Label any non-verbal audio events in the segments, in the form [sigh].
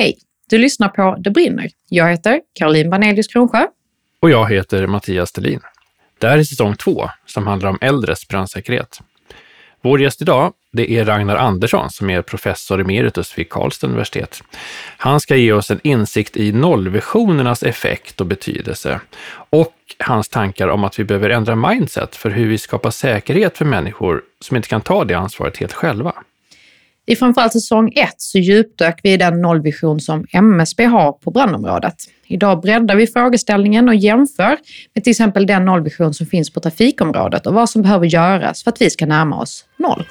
Hej! Du lyssnar på Det brinner. Jag heter Caroline Banelius Kronsjö. Och jag heter Mattias Thelin. Det här är säsong två som handlar om äldres brandsäkerhet. Vår gäst idag, det är Ragnar Andersson som är professor emeritus vid Karlstad universitet. Han ska ge oss en insikt i nollvisionernas effekt och betydelse och hans tankar om att vi behöver ändra mindset för hur vi skapar säkerhet för människor som inte kan ta det ansvaret helt själva. I framförallt säsong 1 så djupdök vi i den nollvision som MSB har på brandområdet. Idag breddar vi frågeställningen och jämför med till exempel den nollvision som finns på trafikområdet och vad som behöver göras för att vi ska närma oss noll.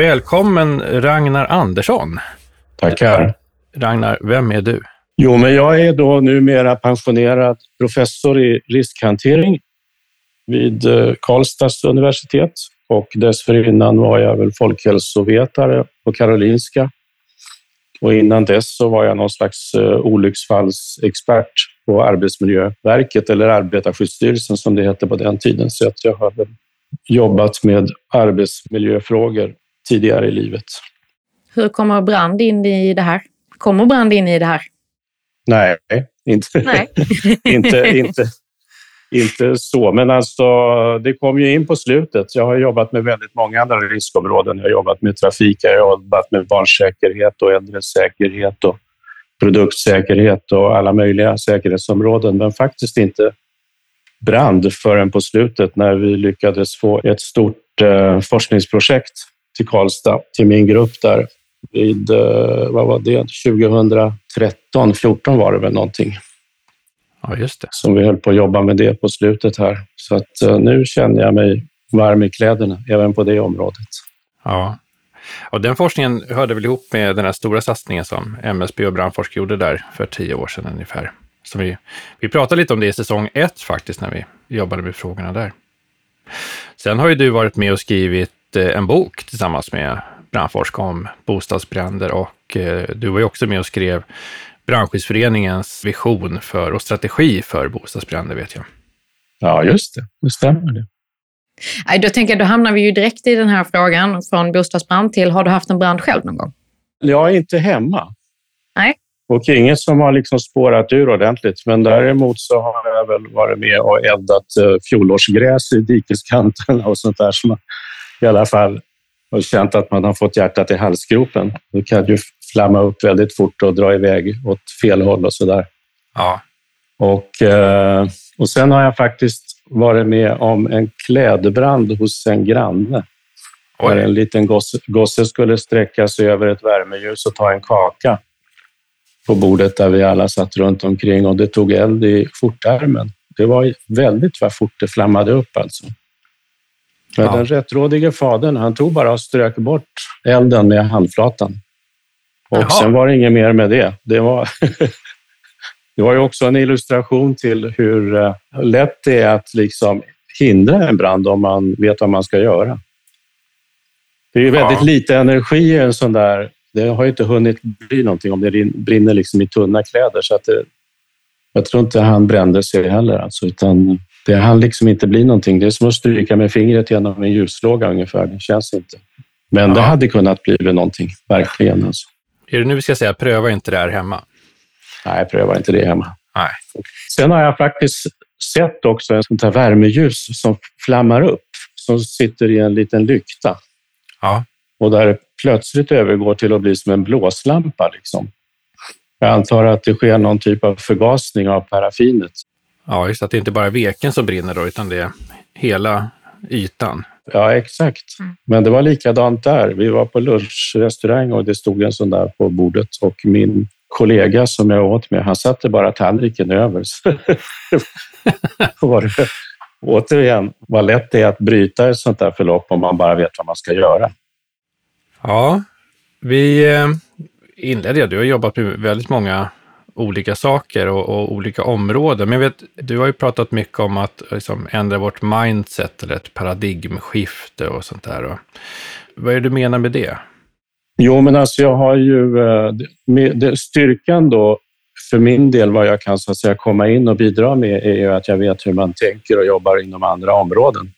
Välkommen Ragnar Andersson. Tackar. Ragnar, vem är du? Jo, men jag är då numera pensionerad professor i riskhantering vid eh, Karlstads universitet och dessförinnan var jag väl folkhälsovetare på Karolinska. Och innan dess så var jag någon slags eh, olycksfallsexpert på Arbetsmiljöverket eller Arbetarskyddsstyrelsen som det hette på den tiden. Så jag har jobbat med arbetsmiljöfrågor tidigare i livet. Hur kommer brand in i det här? Kommer brand in i det här? Nej, inte, Nej. [laughs] inte, inte, inte så. Men alltså, det kom ju in på slutet. Jag har jobbat med väldigt många andra riskområden. Jag har jobbat med trafik, jag har jobbat med barnsäkerhet och äldresäkerhet och produktsäkerhet och alla möjliga säkerhetsområden, men faktiskt inte brand förrän på slutet när vi lyckades få ett stort eh, forskningsprojekt till Karlstad, till min grupp där vid, eh, vad var det, 2013, 14 var det väl någonting. Ja, just det. Som vi höll på att jobba med det på slutet här. Så att eh, nu känner jag mig varm i kläderna, även på det området. Ja, och den forskningen hörde väl ihop med den här stora satsningen som MSB och Brandforsk gjorde där för tio år sedan ungefär. Så vi, vi pratade lite om det i säsong ett faktiskt, när vi jobbade med frågorna där. Sen har ju du varit med och skrivit Eh, en bok tillsammans med Brandforsk om bostadsbränder och eh, du var ju också med och skrev Brandskyddsföreningens vision för och strategi för bostadsbränder vet jag. Ja, just det. Det stämmer det. Då tänker jag, då hamnar vi ju direkt i den här frågan från bostadsbrand till, har du haft en brand själv någon gång? Jag är inte hemma. Nej. Och inget som har liksom spårat ur ordentligt. Men däremot så har jag väl varit med och eldat eh, fjolårsgräs i dikeskanterna och sånt där som i alla fall och känt att man har fått hjärtat i halsgropen. Det kan ju flamma upp väldigt fort och dra iväg åt fel håll och så där. Ja. Och, eh, och sen har jag faktiskt varit med om en klädbrand hos en granne. Där en liten gosse, gosse skulle sträcka sig över ett värmeljus och ta en kaka på bordet där vi alla satt runt omkring och det tog eld i skjortärmen. Det var väldigt vad fort det flammade upp alltså. Men ja. den rättrådige fadern, han tog bara och strök bort elden med handflatan. Och Jaha. sen var det inget mer med det. Det var, [laughs] det var ju också en illustration till hur eh, lätt det är att liksom hindra en brand om man vet vad man ska göra. Det är väldigt ja. lite energi i en sån där... Det har ju inte hunnit bli någonting om det brinner liksom i tunna kläder. Så att det, jag tror inte han brände sig heller, alltså, utan det hann liksom inte bli någonting. Det är som att stryka med fingret genom en ljuslåga ungefär. Det känns inte. Men ja. det hade kunnat bli någonting, verkligen. Alltså. Är det nu vi ska säga pröva inte det här hemma? Nej, pröva inte det hemma. Nej. Sen har jag faktiskt sett också ett sånt här värmeljus som flammar upp, som sitter i en liten lykta. Ja. Och där plötsligt övergår till att bli som en blåslampa. Liksom. Jag antar att det sker någon typ av förgasning av paraffinet. Ja, just att det inte bara är veken som brinner då, utan det är hela ytan. Ja, exakt. Mm. Men det var likadant där. Vi var på lunchrestaurang och det stod en sån där på bordet och min kollega som jag åt med, han satte bara tallriken över. [laughs] var det, återigen, vad lätt det är att bryta ett sånt där förlopp om man bara vet vad man ska göra. Ja, vi eh, inledde, du har jobbat med väldigt många olika saker och, och, olika områden. Men jag vet, du har ju pratat mycket om att liksom, ändra vårt mindset eller ett paradigmskifte och sånt där. Och, vad är det du menar med det? Jo, men alltså jag har ju eh, med, styrkan då för min del, vad jag kan så att säga, komma in och bidra med är ju att jag vet hur man tänker och jobbar inom andra områden.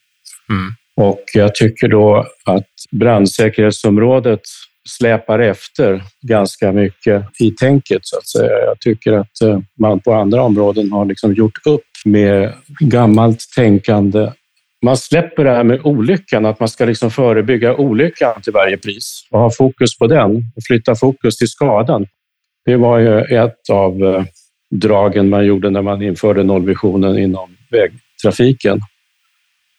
Mm. Och jag tycker då att brandsäkerhetsområdet släpar efter ganska mycket i tänket så att säga. Jag tycker att eh, man på andra områden har liksom gjort upp med gammalt tänkande. Man släpper det här med olyckan, att man ska liksom förebygga olyckan till varje pris och ha fokus på den och flytta fokus till skadan. Det var ju ett av eh, dragen man gjorde när man införde nollvisionen inom vägtrafiken.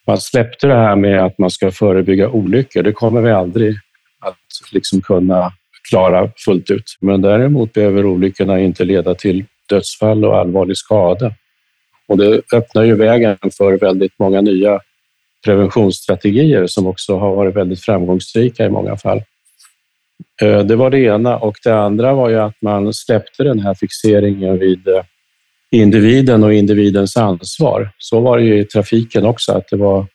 Man släppte det här med att man ska förebygga olyckor. Det kommer vi aldrig att liksom kunna klara fullt ut. Men däremot behöver olyckorna inte leda till dödsfall och allvarlig skada. Och det öppnar ju vägen för väldigt många nya preventionsstrategier som också har varit väldigt framgångsrika i många fall. Eh, det var det ena och det andra var ju att man släppte den här fixeringen vid eh, individen och individens ansvar. Så var det ju i trafiken också, att det var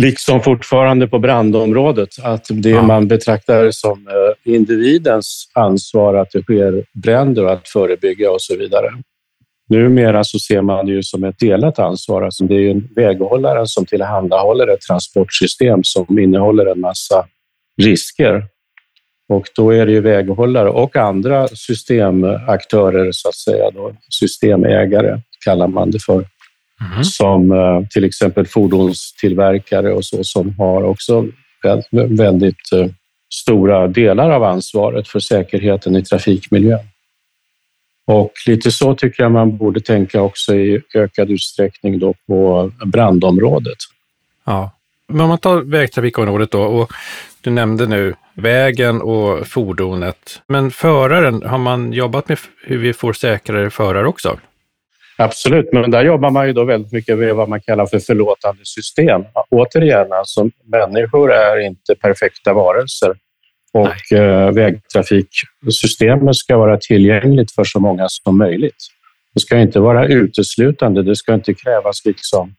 liksom fortfarande på brandområdet, att det ja. man betraktar som eh, individens ansvar att det sker bränder och att förebygga och så vidare. Numera så ser man det ju som ett delat ansvar. Alltså det är ju väghållaren som tillhandahåller ett transportsystem som innehåller en massa risker. Och då är det ju väghållare och andra systemaktörer, så att säga, då, systemägare kallar man det för, mm. som eh, till exempel fordonstillverkare och så, som har också väldigt eh, stora delar av ansvaret för säkerheten i trafikmiljön. Och lite så tycker jag man borde tänka också i ökad utsträckning då på brandområdet. Ja, men om man tar vägtrafikområdet då och du nämnde nu vägen och fordonet. Men föraren, har man jobbat med hur vi får säkrare förare också? Absolut, men där jobbar man ju då väldigt mycket med vad man kallar för förlåtande system. Återigen, alltså, människor är inte perfekta varelser och. Eh, vägtrafiksystemet ska vara tillgängligt för så många som möjligt. Det ska inte vara uteslutande, det ska inte krävas liksom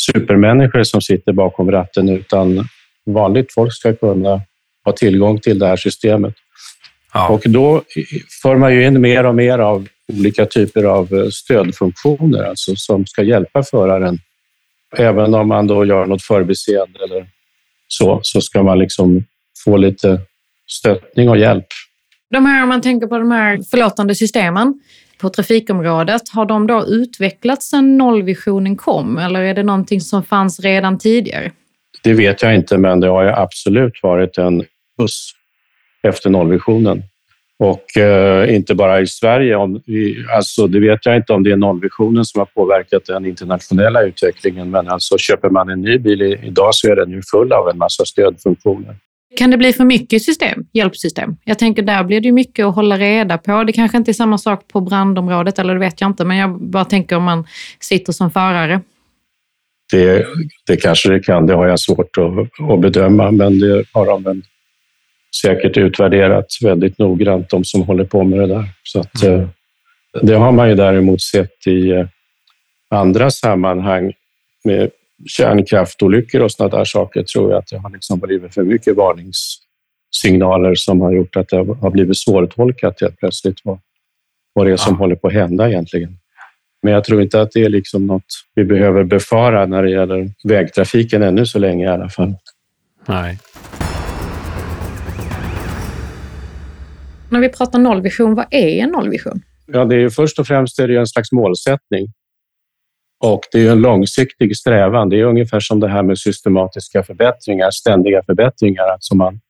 supermänniskor som sitter bakom ratten, utan vanligt folk ska kunna ha tillgång till det här systemet. Ja. Och då för man ju in mer och mer av olika typer av eh, stödfunktioner alltså som ska hjälpa föraren. Även om man då gör något förbiseende eller så, så ska man liksom få lite stöttning och hjälp. De här, om man tänker på de här förlåtande systemen på trafikområdet, har de då utvecklats sedan nollvisionen kom eller är det någonting som fanns redan tidigare? Det vet jag inte, men det har ju absolut varit en puss efter nollvisionen. Och eh, inte bara i Sverige. Om, i, alltså, det vet jag inte om det är nollvisionen som har påverkat den internationella utvecklingen, men alltså, köper man en ny bil i, idag så är den ju full av en massa stödfunktioner. Kan det bli för mycket system, hjälpsystem? Jag tänker där blir det mycket att hålla reda på. Det kanske inte är samma sak på brandområdet, eller det vet jag inte, men jag bara tänker om man sitter som förare. Det, det kanske det kan, det har jag svårt att, att bedöma, men det har de väl säkert utvärderat väldigt noggrant, de som håller på med det där. Så att, mm. Eh, det har man ju däremot sett i eh, andra sammanhang med kärnkraftolyckor och sådana där saker tror jag att det har liksom blivit för mycket varningssignaler som har gjort att det har blivit svårtolkat helt plötsligt vad, vad det är som ja. håller på att hända egentligen. Men jag tror inte att det är liksom något vi behöver befara när det gäller vägtrafiken ännu så länge i alla fall. Nej. När vi pratar nollvision, vad är en nollvision? Ja, det är först och främst är det en slags målsättning. Och det är en långsiktig strävan. Det är ungefär som det här med systematiska förbättringar, ständiga förbättringar. Alltså man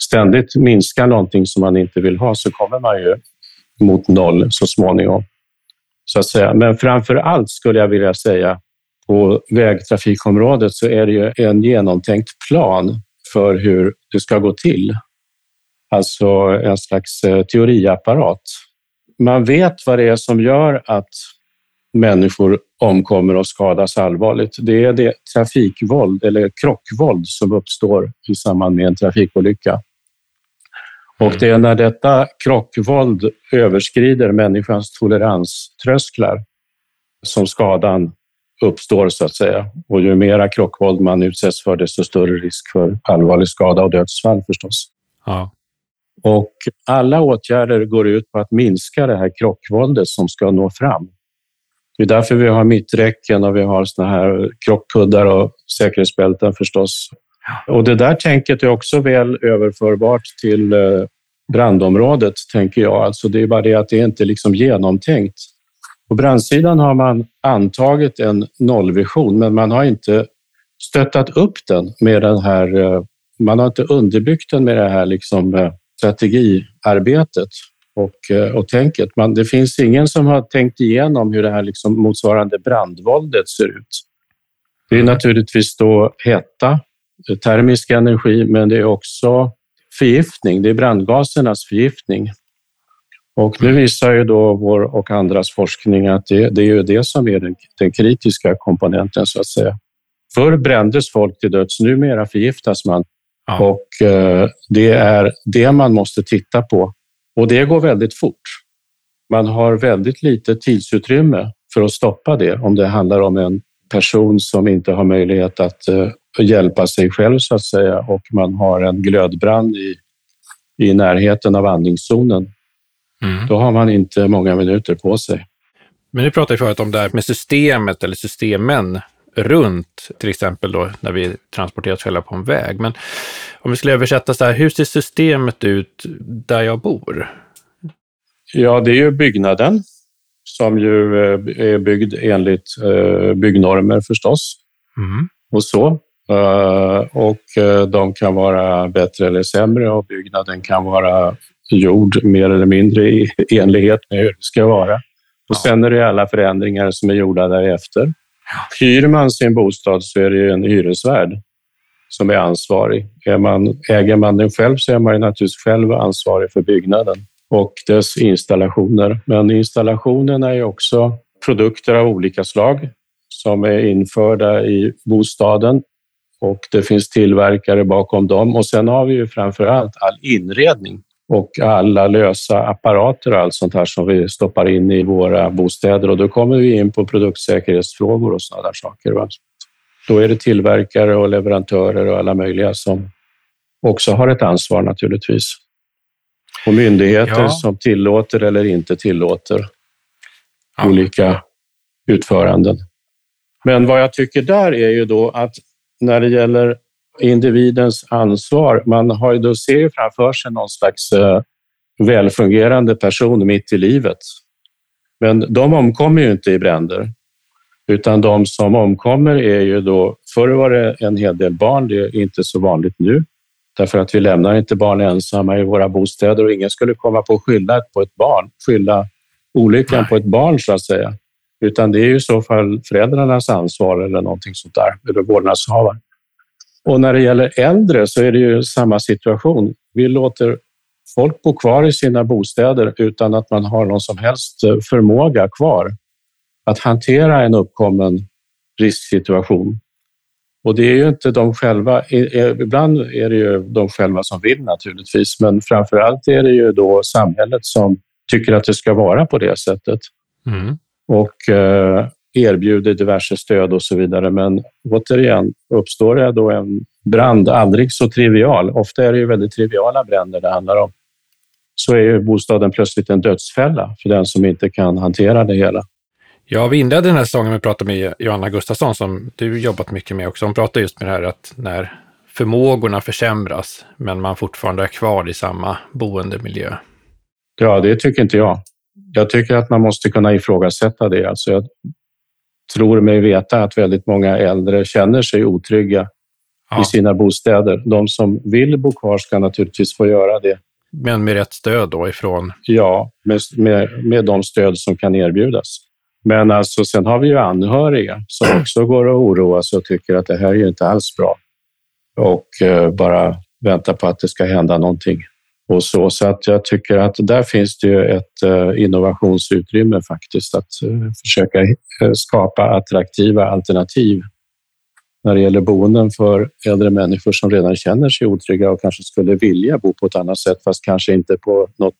ständigt minskar någonting som man inte vill ha så kommer man ju mot noll så småningom. Så att säga. Men framför allt skulle jag vilja säga på vägtrafikområdet så är det ju en genomtänkt plan för hur det ska gå till. Alltså en slags eh, teoriapparat. Man vet vad det är som gör att människor omkommer och skadas allvarligt. Det är det trafikvåld eller krockvåld som uppstår i samband med en trafikolycka. Och det är när detta krockvåld överskrider människans toleranströsklar som skadan uppstår så att säga. Och ju mera krockvåld man utsätts för, desto större risk för allvarlig skada och dödsfall förstås. Ja. Och alla åtgärder går ut på att minska det här krockvåldet som ska nå fram. Det är därför vi har mitträcken och vi har såna här krockkuddar och säkerhetsbälten förstås. Och det där tänket är också väl överförbart till eh, brandområdet, tänker jag. Alltså det är bara det att det inte är liksom genomtänkt. På brandsidan har man antagit en nollvision, men man har inte stöttat upp den med den här... Eh, man har inte underbyggt den med det här liksom eh, strategiarbetet och, eh, och tänket. Man, det finns ingen som har tänkt igenom hur det här liksom motsvarande brandvåldet ser ut. Det är naturligtvis då hetta, eh, termisk energi, men det är också förgiftning. Det är brandgasernas förgiftning. Och nu visar ju då vår och andras forskning att det, det är ju det som är den, den, kritiska komponenten så att säga. Förr brändes folk till döds, numera förgiftas man. Ja. Och eh, det är det man måste titta på. Och det går väldigt fort. Man har väldigt lite tidsutrymme för att stoppa det om det handlar om en person som inte har möjlighet att eh, hjälpa sig själv så att säga och man har en glödbrand i, i närheten av andningszonen. Mm. Då har man inte många minuter på sig. Men nu pratar vi förut om det här med systemet eller systemen runt, till exempel då när vi transporterar oss själva på en väg. Men om vi skulle översätta så här, hur ser systemet ut där jag bor? Ja, det är ju byggnaden som ju eh, är byggd enligt eh, byggnormer förstås. Mm. Och så. Eh, och de kan vara bättre eller sämre och byggnaden kan vara gjord mer eller mindre i enlighet med hur det ska vara. Och sen är det alla förändringar som är gjorda därefter. Hyr man sin bostad så är det ju en hyresvärd som är ansvarig. Är man, äger man den själv så är man naturligtvis själv ansvarig för byggnaden och dess installationer. Men installationerna är också produkter av olika slag som är införda i bostaden och det finns tillverkare bakom dem. Och sen har vi ju framför allt all inredning och alla lösa apparater och allt sånt här som vi stoppar in i våra bostäder och då kommer vi in på produktsäkerhetsfrågor och sådana där saker. Va? Då är det tillverkare och leverantörer och alla möjliga som också har ett ansvar naturligtvis. Och myndigheter ja. som tillåter eller inte tillåter ja. olika utföranden. Men vad jag tycker där är ju då att när det gäller individens ansvar. Man har ju då ser ju framför sig någon slags eh, välfungerande person mitt i livet. Men de omkommer ju inte i bränder, utan de som omkommer är ju då... Förr var det en hel del barn, det är inte så vanligt nu, därför att vi lämnar inte barn ensamma i våra bostäder och ingen skulle komma på att skylla på ett barn, skylla olyckan Nej. på ett barn så att säga, utan det är ju i så fall föräldrarnas ansvar eller någonting sånt där, eller vårdnadshavare. Och när det gäller äldre så är det ju samma situation. Vi låter folk bo kvar i sina bostäder utan att man har någon som helst eh, förmåga kvar att hantera en uppkommen risksituation. Och det är ju inte de själva, ibland är det ju de själva som vill naturligtvis, men framför allt är det ju då samhället som tycker att det ska vara på det sättet. Mm. Och eh, erbjuder diverse stöd och så vidare. Men återigen, uppstår det då en brand, aldrig så trivial, ofta är det ju väldigt triviala bränder det handlar om, så är ju bostaden plötsligt en dödsfälla för den som inte kan hantera det hela. Ja, vi inledde den här säsongen med att prata med Johanna Gustafsson som du jobbat mycket med också. Hon pratar just med det här att när förmågorna försämras men man fortfarande är kvar i samma boendemiljö. Ja, det tycker inte jag. Jag tycker att man måste kunna ifrågasätta det. Alltså tror mig veta att väldigt många äldre känner sig otrygga ja. i sina bostäder. De som vill bo kvar ska naturligtvis få göra det. Men med rätt stöd då ifrån? Ja, med, med, med de stöd som kan erbjudas. Men alltså, sen har vi ju anhöriga som [clears throat] också går och oroar sig och tycker att det här är inte alls bra och eh, bara väntar på att det ska hända någonting och så. Så att jag tycker att där finns det ju ett eh, innovationsutrymme faktiskt att eh, försöka eh, skapa attraktiva alternativ när det gäller boenden för äldre människor som redan känner sig otrygga och kanske skulle vilja bo på ett annat sätt, fast kanske inte på något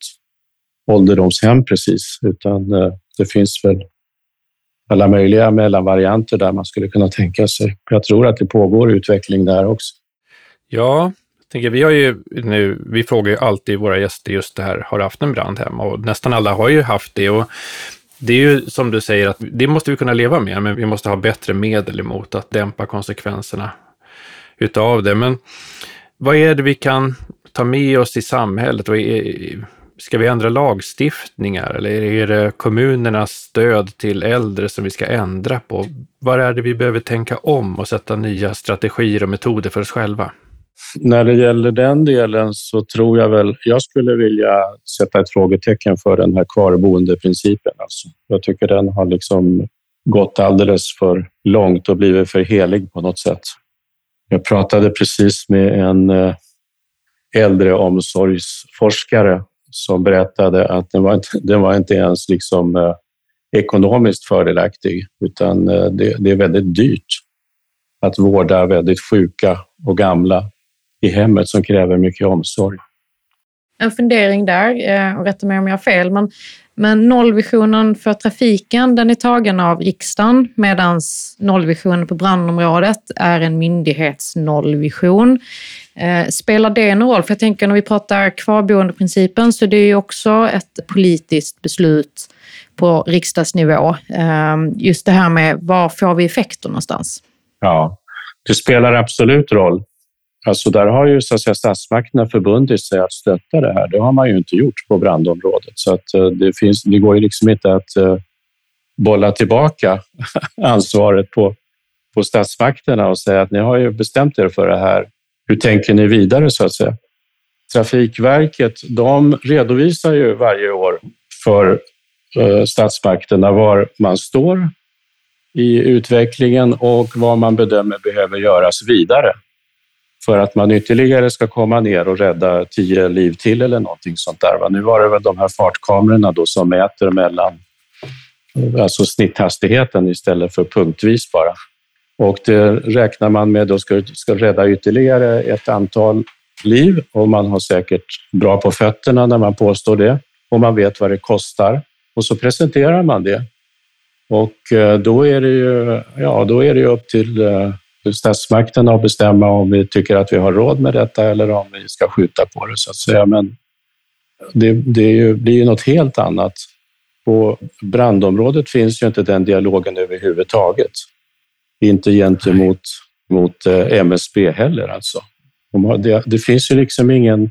ålderdomshem precis, utan det finns väl alla möjliga mellanvarianter där man skulle kunna tänka sig. Jag tror att det pågår utveckling där också. Ja, tänker, vi, har ju nu, vi frågar ju alltid våra gäster just det här, har du haft en brand hemma? Och nästan alla har ju haft det. Och det är ju som du säger, att det måste vi kunna leva med, men vi måste ha bättre medel emot att dämpa konsekvenserna utav det. Men vad är det vi kan ta med oss i samhället? Ska vi ändra lagstiftningar eller är det kommunernas stöd till äldre som vi ska ändra på? Vad är det vi behöver tänka om och sätta nya strategier och metoder för oss själva? När det gäller den delen så tror jag väl, jag skulle vilja sätta ett frågetecken för den här kvarboendeprincipen. Alltså. Jag tycker den har liksom gått alldeles för långt och blivit för helig på något sätt. Jag pratade precis med en eh, äldreomsorgsforskare som berättade att den var inte, den var inte ens liksom, eh, ekonomiskt fördelaktig, utan eh, det, det är väldigt dyrt att vårda väldigt sjuka och gamla i hemmet som kräver mycket omsorg. En fundering där, eh, och rätta mig om jag har fel, men, men nollvisionen för trafiken den är tagen av riksdagen medan nollvisionen på brandområdet är en myndighetsnollvision. Eh, spelar det någon roll? För jag tänker när vi pratar kvarboendeprincipen så det är ju också ett politiskt beslut på riksdagsnivå. Eh, just det här med var får vi effekter någonstans? Ja, det spelar absolut roll. Alltså där har ju så att säga, statsmakterna förbundit sig att stötta det här. Det har man ju inte gjort på brandområdet. Så att eh, det, finns, det går ju liksom inte att eh, bolla tillbaka [laughs] ansvaret på, på statsmakterna och säga att ni har ju bestämt er för det här. Hur tänker ni vidare så att säga? Trafikverket, de redovisar ju varje år för eh, statsmakterna var man står i utvecklingen och vad man bedömer behöver göras vidare för att man ytterligare ska komma ner och rädda tio liv till eller någonting sånt där. Nu var det väl de här fartkamerorna då som mäter mellan alltså snitthastigheten istället för punktvis bara. Och det räknar man med då ska, ska rädda ytterligare ett antal liv och man har säkert bra på fötterna när man påstår det och man vet vad det kostar och så presenterar man det. Och eh, då är det ju, ja, då är det upp till eh, statsmakterna att bestämma om vi tycker att vi har råd med detta eller om vi ska skjuta på det så att säga. Men det, det ju, blir ju något helt annat. På brandområdet finns ju inte den dialogen överhuvudtaget. Inte gentemot mot eh, MSB heller alltså. Det, det finns ju liksom ingen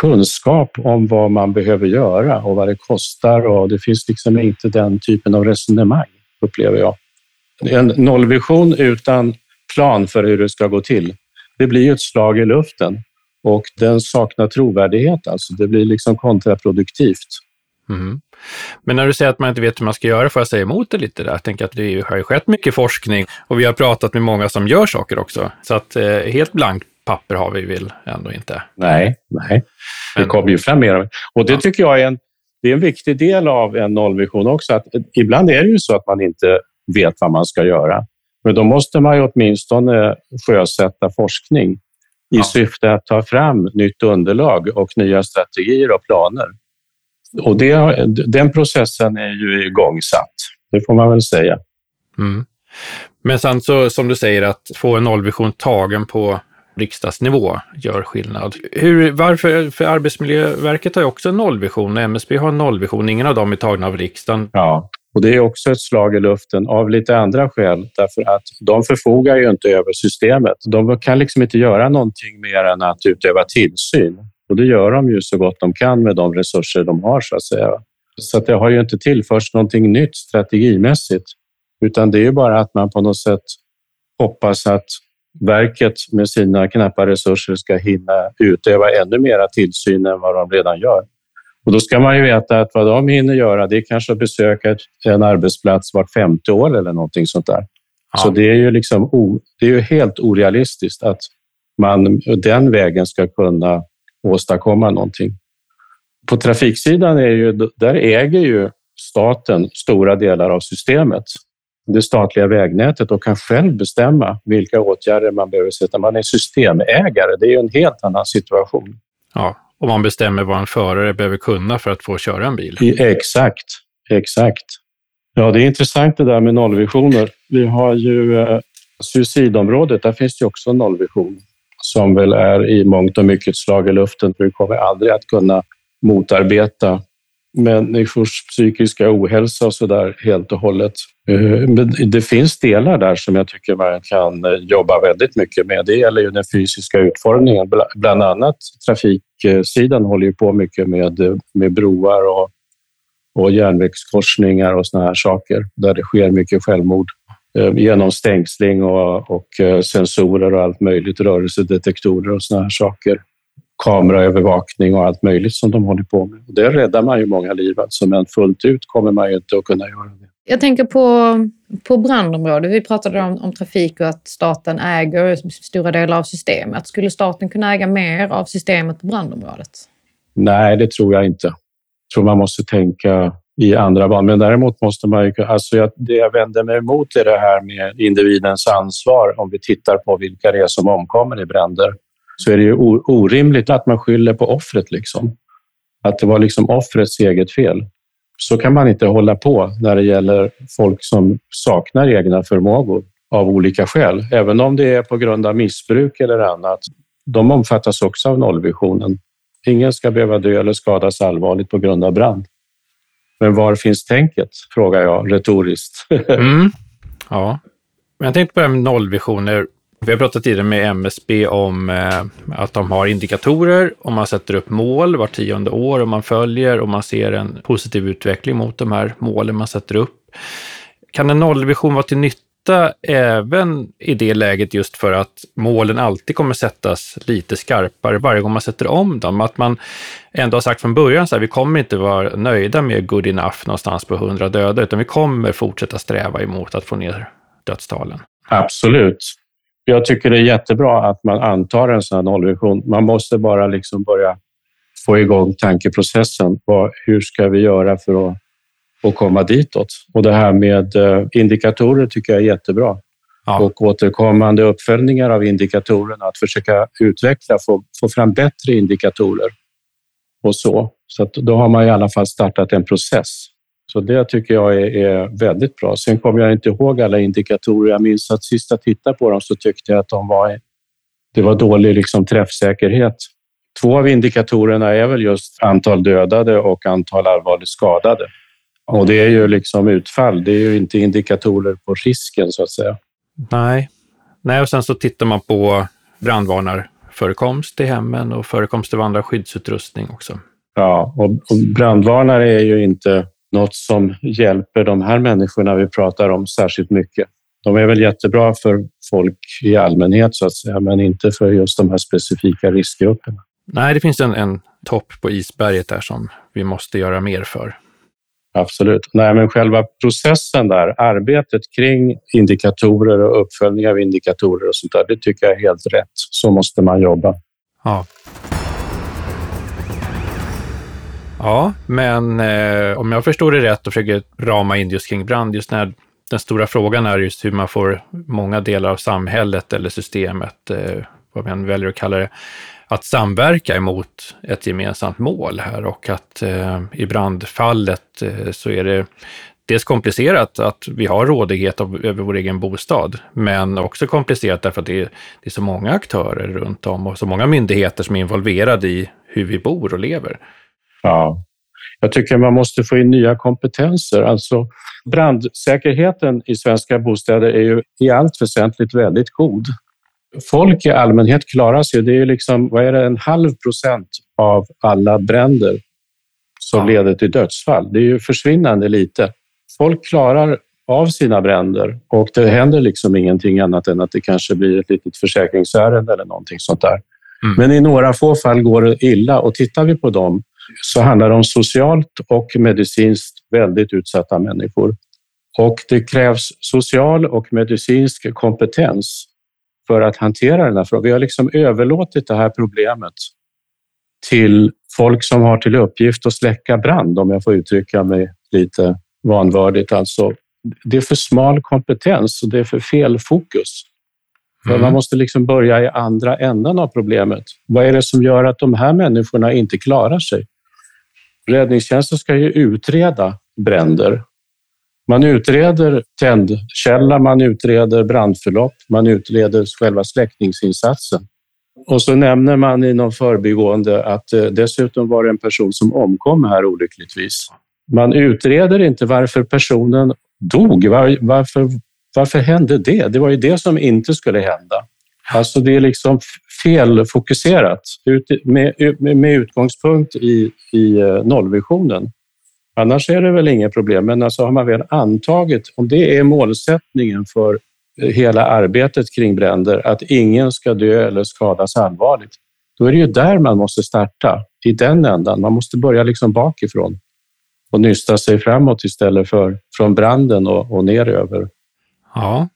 kunskap om vad man behöver göra och vad det kostar och det finns liksom inte den typen av resonemang, upplever jag. En nollvision utan plan för hur det ska gå till. Det blir ett slag i luften och den saknar trovärdighet. Alltså. Det blir liksom kontraproduktivt. Mm. Men när du säger att man inte vet hur man ska göra, får jag säga emot det lite där? Jag tänker att det har ju skett mycket forskning och vi har pratat med många som gör saker också. Så att eh, helt blankt papper har vi väl ändå inte. Nej, nej. det kommer ju fram mer. Och det ja. tycker jag är en, det är en viktig del av en nollvision också. Att ibland är det ju så att man inte vet vad man ska göra. Men då måste man ju åtminstone sjösätta forskning i ja. syfte att ta fram nytt underlag och nya strategier och planer. Och det, den processen är ju igångsatt, det får man väl säga. Mm. Men sen så som du säger att få en nollvision tagen på riksdagsnivå gör skillnad. Hur, varför? För Arbetsmiljöverket har ju också en nollvision, MSB har en nollvision, ingen av dem är tagna av riksdagen. Ja, och det är också ett slag i luften av lite andra skäl, därför att de förfogar ju inte över systemet. De kan liksom inte göra någonting mer än att utöva tillsyn och det gör de ju så gott de kan med de resurser de har så att säga. Så att det har ju inte tillförts någonting nytt strategimässigt, utan det är ju bara att man på något sätt hoppas att verket med sina knappa resurser ska hinna utöva ännu mera tillsyn än vad de redan gör. Och då ska man ju veta att vad de hinner göra, det är kanske att besöka en arbetsplats vart femte år eller någonting sånt där. Ja. Så det är ju liksom det är ju helt orealistiskt att man den vägen ska kunna åstadkomma någonting. På trafiksidan är ju, där äger ju staten stora delar av systemet. det statliga vägnätet och kan själv bestämma vilka åtgärder man behöver sätta. Man är systemägare, det är ju en helt annan situation. Ja, och man bestämmer vad en förare behöver kunna för att få köra en bil. Exakt, exakt. Ja, det är intressant det där med nollvisioner. Vi har ju eh, suicidområdet, där finns det också en nollvision som väl är i mångt och mycket slag i luften. Vi kommer aldrig att kunna motarbeta människors psykiska ohälsa och så där helt och hållet. Eh, men det finns delar där som jag tycker man kan eh, jobba väldigt mycket med. Det gäller ju den fysiska utformningen. Bland annat trafiksidan håller ju på mycket med, eh, med broar och, och järnvägskorsningar och såna här saker där det sker mycket självmord genom stängsling och, och sensorer och allt möjligt, rörelsedetektorer och såna här saker kameraövervakning och allt möjligt som de håller på med. Det räddar man ju många liv alltså, men fullt ut kommer man ju inte att kunna göra det. Jag tänker på, på brandområdet. Vi pratade om, om trafik och att staten äger stora delar av systemet. Skulle staten kunna äga mer av systemet på brandområdet? Nej, det tror jag inte. Jag tror man måste tänka i andra banor. Men däremot måste man ju... Alltså jag, det jag vänder mig emot är det här med individens ansvar om vi tittar på vilka det är som omkommer i bränder så är det ju orimligt att man skyller på offret. Liksom. Att det var liksom offrets eget fel. Så kan man inte hålla på när det gäller folk som saknar egna förmågor av olika skäl. Även om det är på grund av missbruk eller annat. De omfattas också av nollvisionen. Ingen ska behöva dö eller skadas allvarligt på grund av brand. Men var finns tänket? frågar jag retoriskt. [laughs] mm. Ja, men jag tänkte på det här med nollvisioner. Vi har pratat tidigare med MSB om eh, att de har indikatorer och man sätter upp mål var tionde år och man följer och man ser en positiv utveckling mot de här målen man sätter upp. Kan en nollvision vara till nytta även i det läget just för att målen alltid kommer sättas lite skarpare varje gång man sätter om dem? Att man ändå har sagt från början så här, vi kommer inte vara nöjda med good enough någonstans på 100 döda, utan vi kommer fortsätta sträva emot att få ner dödstalen. Absolut jag tycker det är jättebra att man antar en sån här nollvision. Man måste bara liksom börja få igång tankeprocessen. hur ska vi göra för att, att komma ditåt? Och det här med eh, indikatorer tycker jag är jättebra. Ja. Och återkommande uppföljningar av indikatorerna, att försöka utveckla, få, få fram bättre indikatorer och så. Så då har man i alla fall startat en process. Så det tycker jag är, är, väldigt bra. Sen kommer jag inte ihåg alla indikatorer. Jag minns att sist jag tittade på dem så tyckte jag att de var, det var dålig liksom träffsäkerhet. Två av indikatorerna är väl just antal dödade och antal allvarligt skadade. Och det är ju liksom utfall. Det är ju inte indikatorer på risken så att säga. Nej, Nej och sen så tittar man på brandvarnarförekomst i hemmen och förekomst av andra skyddsutrustning också. Ja, och brandvarnare är ju inte något som hjälper de här människorna vi pratar om särskilt mycket. De är väl jättebra för folk i allmänhet så att säga, men inte för just de här specifika riskgrupperna. Nej, det finns en, en topp på isberget där som vi måste göra mer för. Absolut. Nej, men själva processen där, arbetet kring indikatorer och uppföljning av indikatorer och sånt där, det tycker jag är helt rätt. Så måste man jobba. Ja. Ja, men eh, om jag förstår det rätt och försöker rama in just kring brand, just när den stora frågan är just hur man får många delar av samhället eller systemet, eh, vad man väljer att kalla det, att samverka emot ett gemensamt mål här och att eh, i brandfallet eh, så är det dels komplicerat att vi har rådighet över vår egen bostad, men också komplicerat därför att det är, det är så många aktörer runt om och så många myndigheter som är involverade i hur vi bor och lever. Ja. Jag tycker man måste få in nya kompetenser. Alltså, brandsäkerheten i svenska bostäder är ju i allt väsentligt väldigt god. Folk i allmänhet klarar sig. Det är liksom, vad är det, en halv procent av alla bränder som ja. leder till dödsfall. Det är ju försvinnande lite. Folk klarar av sina bränder och det händer liksom ingenting annat än att det kanske blir ett litet försäkringsärende eller någonting sånt där. Mm. Men i några få fall går det illa och tittar vi på dem så handlar det om socialt och medicinskt väldigt utsatta människor. Och det krävs social och medicinsk kompetens för att hantera den här frågan. Vi har liksom överlåtit det här problemet till folk som har till uppgift att släcka brand, om jag får uttrycka mig lite vanvördigt. Alltså det är för smal kompetens och det är för fel fokus. Mm. Man måste liksom börja i andra änden av problemet. Vad är det som gör att de här människorna inte klarar sig? Räddningstjänsten ska ju utreda bränder. Man utreder tändkälla, man utreder brandförlopp, man utreder själva släckningsinsatsen. Och så nämner man i någon förbigående att eh, dessutom var det en person som omkom här olyckligtvis. Man utreder inte varför personen dog. Var, varför, varför hände det? Det var ju det som inte skulle hända. Alltså det är liksom felfokuserat med, med utgångspunkt i, i eh, nollvisionen. Annars är det väl inget problem, men alltså har man väl antagit, om det är målsättningen för eh, hela arbetet kring bränder, att ingen ska dö eller skadas allvarligt, då är det ju där man måste starta, i den ändan. Man måste börja liksom bakifrån och nysta sig framåt istället för från branden och, och ner över. Ja,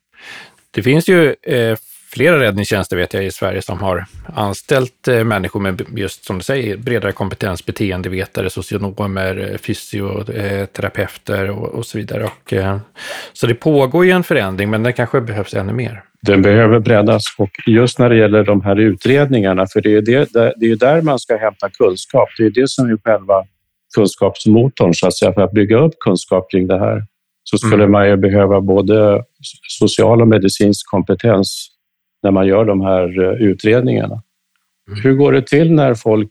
det finns ju eh, flera räddningstjänster vet jag i Sverige som har anställt eh, människor med just som du säger bredare kompetens, beteendevetare, socionomer, eh, fysioterapeuter och, och så vidare. Och, eh, så det pågår ju en förändring, men det kanske behövs ännu mer. Den behöver breddas och just när det gäller de här utredningarna, för det är, det, det är där man ska hämta kunskap. Det är det som är själva kunskapsmotorn så att säga, för att bygga upp kunskap kring det här så skulle mm. man ju behöva både social och medicinsk kompetens när man gör de här eh, utredningarna. Mm. Hur går det till när folk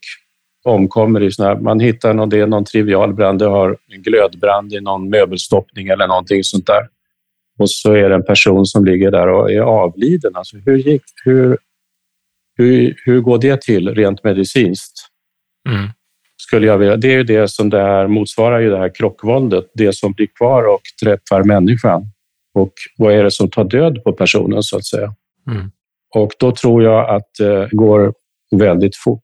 omkommer i såna här, man hittar någon, det är någon trivial brand, det har en glödbrand i någon möbelstoppning eller någonting sånt där. Och så är det en person som ligger där och är avliden. Alltså hur, gick, hur, hur, hur går det till rent medicinskt? Mm. Skulle jag vilja. Det är ju det som det här, motsvarar ju det här krockvåldet, det som blir kvar och träffar människan. Och vad är det som tar död på personen så att säga? Mm. Och då tror jag att det går väldigt fort.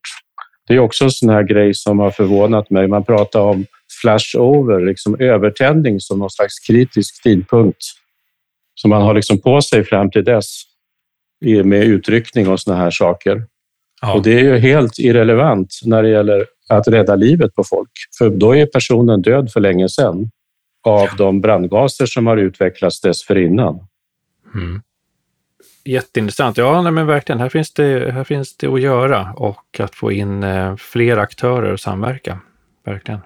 Det är också en sån här grej som har förvånat mig. Man pratar om flashover, liksom övertändning som någon slags kritisk tidpunkt som man har liksom på sig fram till dess med utryckning och såna här saker. Ja. Och det är ju helt irrelevant när det gäller att rädda livet på folk, för då är personen död för länge sedan av de brandgaser som har utvecklats dessförinnan. Mm. Jätteintressant. Ja, nej, men verkligen. Här finns, det, här finns det att göra och att få in eh, fler aktörer och samverka. Verkligen.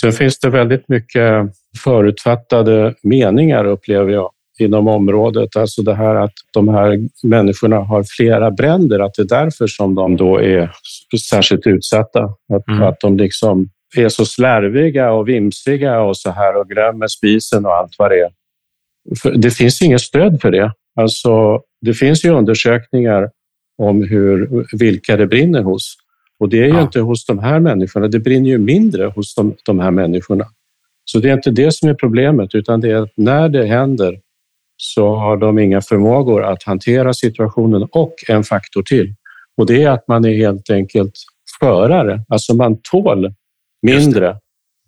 Sen finns det väldigt mycket förutfattade meningar upplever jag inom området. Alltså det här att de här människorna har flera bränder, att det är därför som de då är särskilt utsatta. Att, mm. att de liksom är så slarviga och vimsiga och så här och glömmer spisen och allt vad det är. För det finns inget stöd för det. Alltså, det finns ju undersökningar om hur, vilka det brinner hos. Och det är ju ja. inte hos de här människorna, det brinner ju mindre hos de, de här människorna. Så det är inte det som är problemet, utan det är att när det händer så har de inga förmågor att hantera situationen och en faktor till. Och det är att man är helt enkelt skörare, alltså man tål mindre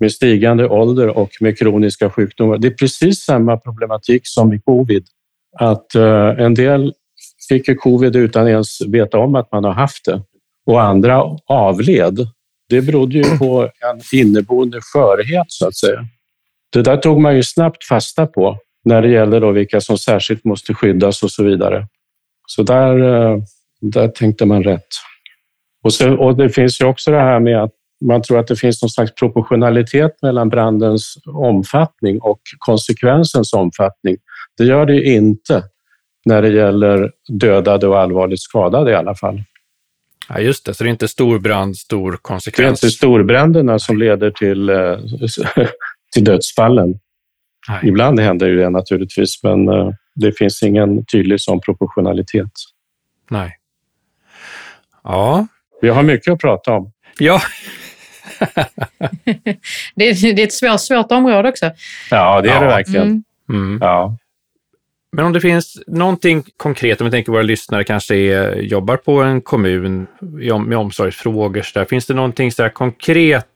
med stigande ålder och med kroniska sjukdomar. Det är precis samma problematik som i covid att eh, en del fick ju covid utan ens veta om att man har haft det och andra avled. Det berodde ju på en inneboende skörhet så att säga. Det där tog man ju snabbt fasta på när det gäller då vilka som särskilt måste skyddas och så vidare. Så där, eh, där tänkte man rätt. Och, så, och det finns ju också det här med att man tror att det finns någon slags proportionalitet mellan brandens omfattning och konsekvensens omfattning. Det gör det ju inte när det gäller dödade och allvarligt skadade i alla fall. Ja, just det, så det är inte stor brand, stor konsekvens. Det är inte storbränderna som leder till, eh, [laughs] till dödsfallen. Nej. Ibland händer ju det naturligtvis, men eh, det finns ingen tydlig sån proportionalitet. Nej. Ja. Vi har mycket att prata om. Ja. [laughs] det, är, det är ett svårt, svårt område också. Ja, det är ja. det verkligen. Mm. Mm. Ja. Men om det finns någonting konkret, om vi tänker våra lyssnare kanske är, jobbar på en kommun med omsorgsfrågor, så där, finns det någonting så konkret,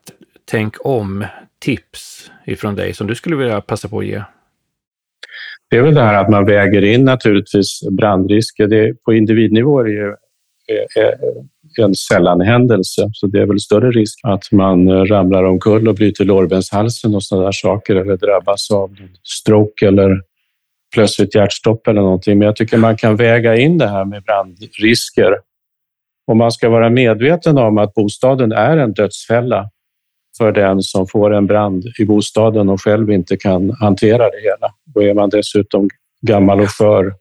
tänk om, tips ifrån dig som du skulle vilja passa på att ge? Det är väl det här att man väger in naturligtvis brandrisker. Det, på individnivå är det ju en en sällanhändelse. Så det är väl större risk att man ramlar omkull och bryter lårbenshalsen och sådana där saker eller drabbas av stroke eller plötsligt hjärtstopp eller någonting. Men jag tycker man kan väga in det här med brandrisker. Och man ska vara medveten om att bostaden är en dödsfälla för den som får en brand i bostaden och själv inte kan hantera det hela. Och är man dessutom gammal och skör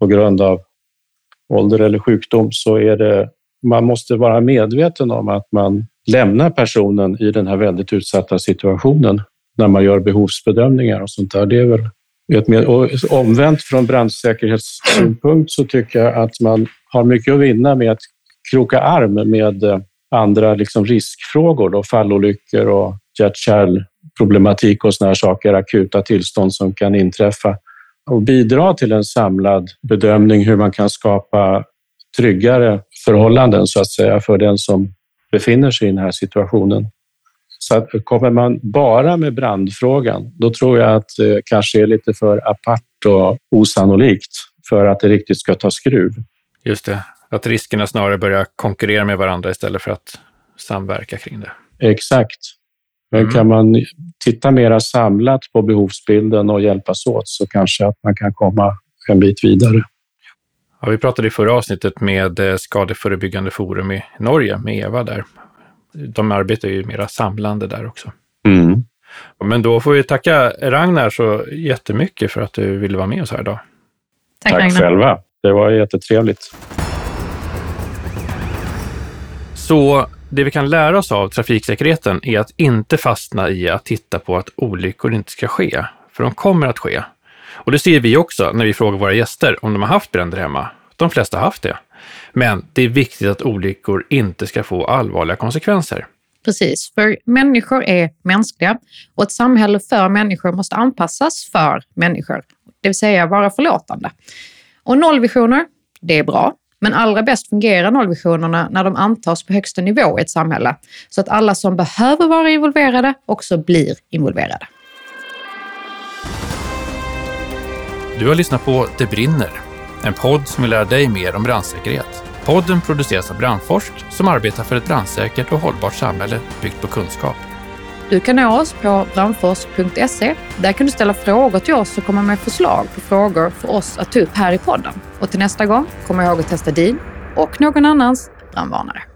på grund av ålder eller sjukdom så är det, man måste vara medveten om att man lämnar personen i den här väldigt utsatta situationen när man gör behovsbedömningar och sånt där. Det är väl och omvänt från brandsäkerhetssynpunkt så tycker jag att man har mycket att vinna med att kroka arm med eh, andra liksom riskfrågor, då, fallolyckor och hjärt-kärlproblematik och sådana saker, akuta tillstånd som kan inträffa och bidra till en samlad bedömning hur man kan skapa tryggare förhållanden så att säga för den som befinner sig i den här situationen. Så att kommer man bara med brandfrågan, då tror jag att det kanske är lite för apart och osannolikt för att det riktigt ska ta skruv. Just det, att riskerna snarare börjar konkurrera med varandra istället för att samverka kring det. Exakt. Men mm. kan man titta mera samlat på behovsbilden och hjälpas åt så kanske att man kan komma en bit vidare. Ja, vi pratade i förra avsnittet med eh, Skadeförebyggande forum i Norge, med Eva där. De arbetar ju mera samlande där också. Mm. Men då får vi tacka Ragnar så jättemycket för att du ville vara med oss här idag. Tack, Tack själva. Det var jättetrevligt. Så det vi kan lära oss av trafiksäkerheten är att inte fastna i att titta på att olyckor inte ska ske, för de kommer att ske. Och det ser vi också när vi frågar våra gäster om de har haft bränder hemma. De flesta har haft det. Men det är viktigt att olyckor inte ska få allvarliga konsekvenser. Precis, för människor är mänskliga och ett samhälle för människor måste anpassas för människor, det vill säga vara förlåtande. Och nollvisioner, det är bra, men allra bäst fungerar nollvisionerna när de antas på högsta nivå i ett samhälle, så att alla som behöver vara involverade också blir involverade. Du har lyssnat på Det brinner, en podd som vill lära dig mer om brandsäkerhet. Podden produceras av Brandforsk som arbetar för ett brandsäkert och hållbart samhälle byggt på kunskap. Du kan nå oss på brandforsk.se. Där kan du ställa frågor till oss och komma med förslag på frågor för oss att ta upp här i podden. Och till nästa gång, kom ihåg att testa din och någon annans brandvarnare.